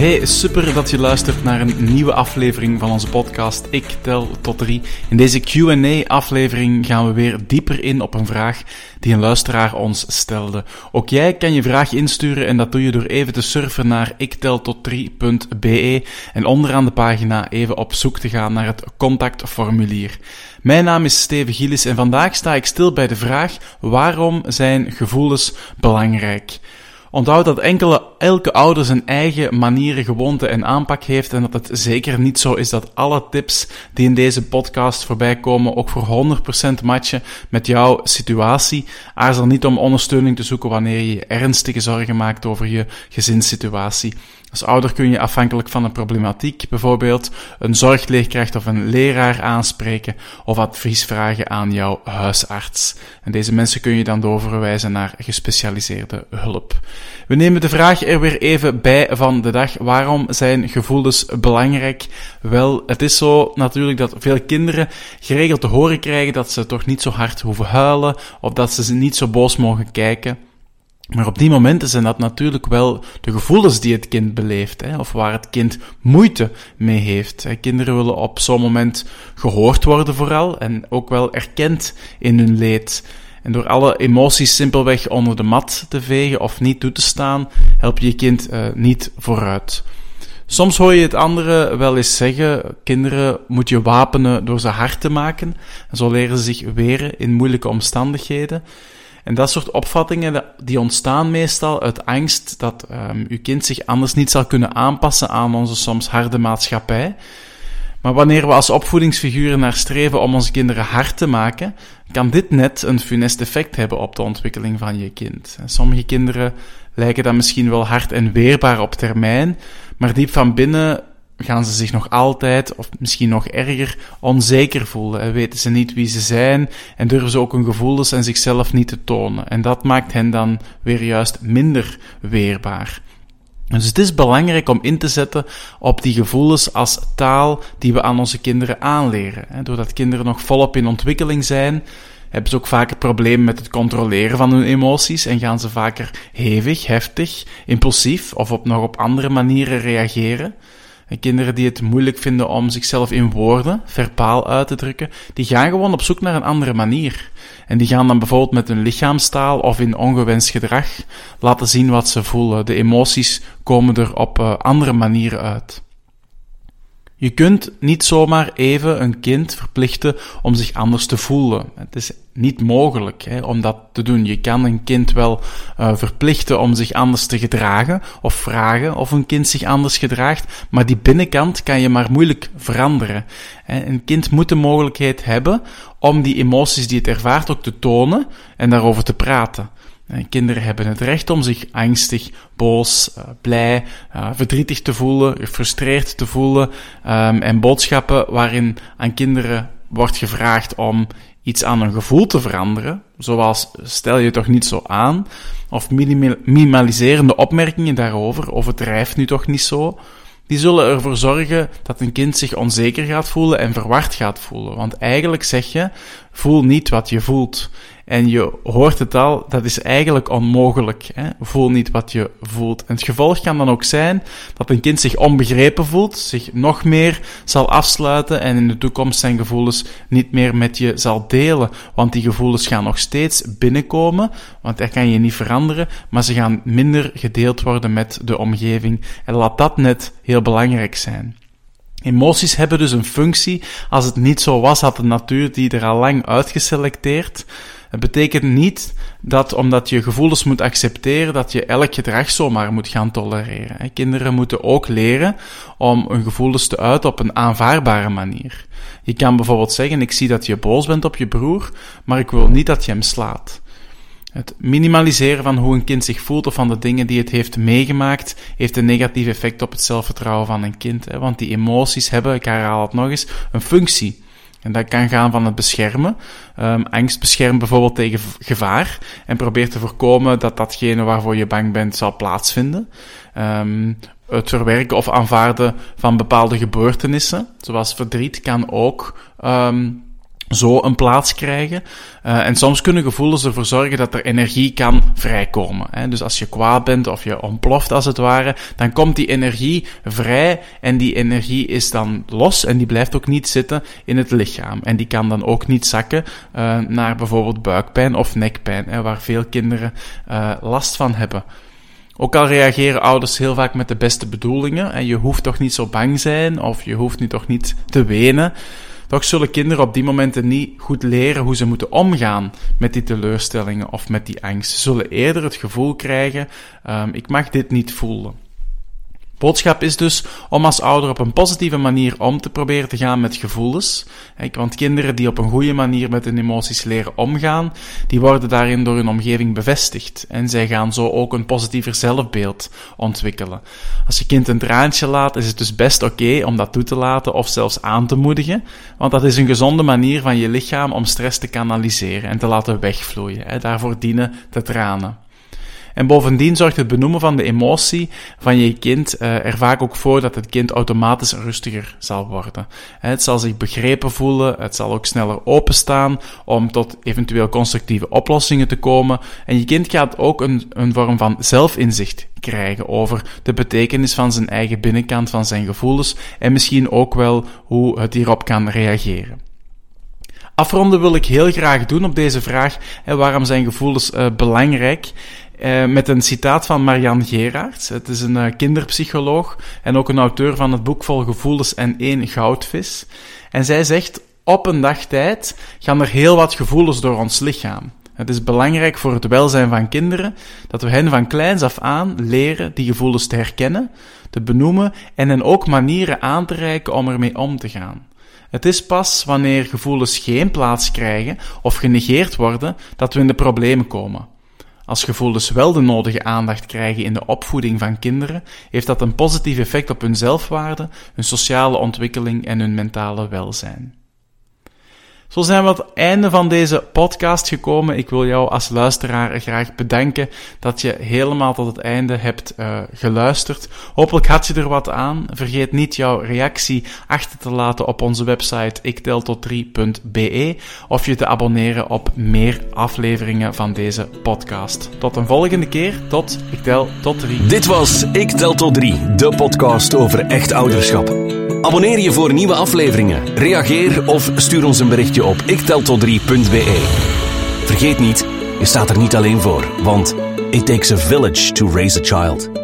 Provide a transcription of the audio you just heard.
Hey, super dat je luistert naar een nieuwe aflevering van onze podcast Ik Tel Tot 3. In deze Q&A-aflevering gaan we weer dieper in op een vraag die een luisteraar ons stelde. Ook jij kan je vraag insturen en dat doe je door even te surfen naar ikteltot3.be en onderaan de pagina even op zoek te gaan naar het contactformulier. Mijn naam is Steven Gillis en vandaag sta ik stil bij de vraag waarom zijn gevoelens belangrijk? Onthoud dat enkele, elke ouder zijn eigen manieren, gewoonte en aanpak heeft en dat het zeker niet zo is dat alle tips die in deze podcast voorbij komen ook voor 100% matchen met jouw situatie. Aarzel niet om ondersteuning te zoeken wanneer je je ernstige zorgen maakt over je gezinssituatie. Als ouder kun je afhankelijk van een problematiek bijvoorbeeld een zorgleerkracht of een leraar aanspreken of advies vragen aan jouw huisarts. En deze mensen kun je dan doorverwijzen naar gespecialiseerde hulp. We nemen de vraag er weer even bij van de dag. Waarom zijn gevoelens belangrijk? Wel, het is zo natuurlijk dat veel kinderen geregeld te horen krijgen dat ze toch niet zo hard hoeven huilen of dat ze niet zo boos mogen kijken. Maar op die momenten zijn dat natuurlijk wel de gevoelens die het kind beleeft, hè, of waar het kind moeite mee heeft. Kinderen willen op zo'n moment gehoord worden vooral en ook wel erkend in hun leed. En door alle emoties simpelweg onder de mat te vegen of niet toe te staan, help je je kind uh, niet vooruit. Soms hoor je het anderen wel eens zeggen: kinderen moet je wapenen door ze hard te maken. En zo leren ze zich weren in moeilijke omstandigheden. En dat soort opvattingen die ontstaan meestal uit angst dat um, uw kind zich anders niet zal kunnen aanpassen aan onze soms harde maatschappij. Maar wanneer we als opvoedingsfiguren naar streven om onze kinderen hard te maken, kan dit net een funest effect hebben op de ontwikkeling van je kind. Sommige kinderen lijken dan misschien wel hard en weerbaar op termijn, maar diep van binnen gaan ze zich nog altijd, of misschien nog erger, onzeker voelen. En weten ze niet wie ze zijn en durven ze ook hun gevoelens en zichzelf niet te tonen. En dat maakt hen dan weer juist minder weerbaar. Dus het is belangrijk om in te zetten op die gevoelens als taal die we aan onze kinderen aanleren. Doordat kinderen nog volop in ontwikkeling zijn, hebben ze ook vaker problemen met het controleren van hun emoties en gaan ze vaker hevig, heftig, impulsief of op nog op andere manieren reageren. En kinderen die het moeilijk vinden om zichzelf in woorden, verbaal uit te drukken, die gaan gewoon op zoek naar een andere manier. En die gaan dan bijvoorbeeld met hun lichaamstaal of in ongewenst gedrag laten zien wat ze voelen. De emoties komen er op uh, andere manieren uit. Je kunt niet zomaar even een kind verplichten om zich anders te voelen. Het is niet mogelijk hè, om dat te doen. Je kan een kind wel uh, verplichten om zich anders te gedragen of vragen of een kind zich anders gedraagt, maar die binnenkant kan je maar moeilijk veranderen. Een kind moet de mogelijkheid hebben om die emoties die het ervaart ook te tonen en daarover te praten. Kinderen hebben het recht om zich angstig, boos, uh, blij, uh, verdrietig te voelen, gefrustreerd te voelen um, en boodschappen waarin aan kinderen wordt gevraagd om iets aan een gevoel te veranderen, zoals stel je toch niet zo aan, of minimaliserende opmerkingen daarover, of het drijft nu toch niet zo, die zullen ervoor zorgen dat een kind zich onzeker gaat voelen en verward gaat voelen. Want eigenlijk zeg je, voel niet wat je voelt. En je hoort het al, dat is eigenlijk onmogelijk. Hè? Voel niet wat je voelt. En het gevolg kan dan ook zijn dat een kind zich onbegrepen voelt, zich nog meer zal afsluiten en in de toekomst zijn gevoelens niet meer met je zal delen. Want die gevoelens gaan nog steeds binnenkomen, want daar kan je niet veranderen, maar ze gaan minder gedeeld worden met de omgeving. En laat dat net heel belangrijk zijn. Emoties hebben dus een functie. Als het niet zo was, had de natuur die er al lang uitgeselecteerd. Het betekent niet dat omdat je gevoelens moet accepteren, dat je elk gedrag zomaar moet gaan tolereren. Kinderen moeten ook leren om hun gevoelens te uiten op een aanvaardbare manier. Je kan bijvoorbeeld zeggen, ik zie dat je boos bent op je broer, maar ik wil niet dat je hem slaat. Het minimaliseren van hoe een kind zich voelt of van de dingen die het heeft meegemaakt, heeft een negatief effect op het zelfvertrouwen van een kind. Want die emoties hebben, ik herhaal het nog eens, een functie. En dat kan gaan van het beschermen. Um, angst beschermt bijvoorbeeld tegen gevaar en probeert te voorkomen dat datgene waarvoor je bang bent zal plaatsvinden. Um, het verwerken of aanvaarden van bepaalde gebeurtenissen, zoals verdriet, kan ook um, zo een plaats krijgen. Uh, en soms kunnen gevoelens ervoor zorgen dat er energie kan vrijkomen. Hè. Dus als je kwaad bent of je ontploft als het ware, dan komt die energie vrij en die energie is dan los en die blijft ook niet zitten in het lichaam. En die kan dan ook niet zakken uh, naar bijvoorbeeld buikpijn of nekpijn, hè, waar veel kinderen uh, last van hebben. Ook al reageren ouders heel vaak met de beste bedoelingen en je hoeft toch niet zo bang zijn of je hoeft nu toch niet te wenen. Toch zullen kinderen op die momenten niet goed leren hoe ze moeten omgaan met die teleurstellingen of met die angst. Ze zullen eerder het gevoel krijgen, um, ik mag dit niet voelen. Boodschap is dus om als ouder op een positieve manier om te proberen te gaan met gevoelens. Want kinderen die op een goede manier met hun emoties leren omgaan, die worden daarin door hun omgeving bevestigd. En zij gaan zo ook een positiever zelfbeeld ontwikkelen. Als je kind een traantje laat, is het dus best oké om dat toe te laten of zelfs aan te moedigen. Want dat is een gezonde manier van je lichaam om stress te kanaliseren en te laten wegvloeien. Daarvoor dienen de tranen. En bovendien zorgt het benoemen van de emotie van je kind uh, er vaak ook voor dat het kind automatisch rustiger zal worden. Het zal zich begrepen voelen, het zal ook sneller openstaan om tot eventueel constructieve oplossingen te komen. En je kind gaat ook een, een vorm van zelfinzicht krijgen over de betekenis van zijn eigen binnenkant, van zijn gevoelens en misschien ook wel hoe het hierop kan reageren. Afronden wil ik heel graag doen op deze vraag. En waarom zijn gevoelens uh, belangrijk? Uh, met een citaat van Marianne Geraerts. Het is een uh, kinderpsycholoog en ook een auteur van het boek Vol Gevoelens en één Goudvis. En zij zegt, op een dag tijd gaan er heel wat gevoelens door ons lichaam. Het is belangrijk voor het welzijn van kinderen dat we hen van kleins af aan leren die gevoelens te herkennen, te benoemen en hen ook manieren aan te reiken om ermee om te gaan. Het is pas wanneer gevoelens geen plaats krijgen of genegeerd worden dat we in de problemen komen. Als gevoelens wel de nodige aandacht krijgen in de opvoeding van kinderen, heeft dat een positief effect op hun zelfwaarde, hun sociale ontwikkeling en hun mentale welzijn. Zo zijn we aan het einde van deze podcast gekomen. Ik wil jou als luisteraar graag bedanken dat je helemaal tot het einde hebt uh, geluisterd. Hopelijk had je er wat aan. Vergeet niet jouw reactie achter te laten op onze website ikteltot3.be of je te abonneren op meer afleveringen van deze podcast. Tot een volgende keer. Tot Ik Tel Tot 3. Dit was Ik Tel Tot 3, de podcast over echt ouderschap. Abonneer je voor nieuwe afleveringen. Reageer of stuur ons een berichtje op ikteltot3.be. Vergeet niet, je staat er niet alleen voor, want it takes a village to raise a child.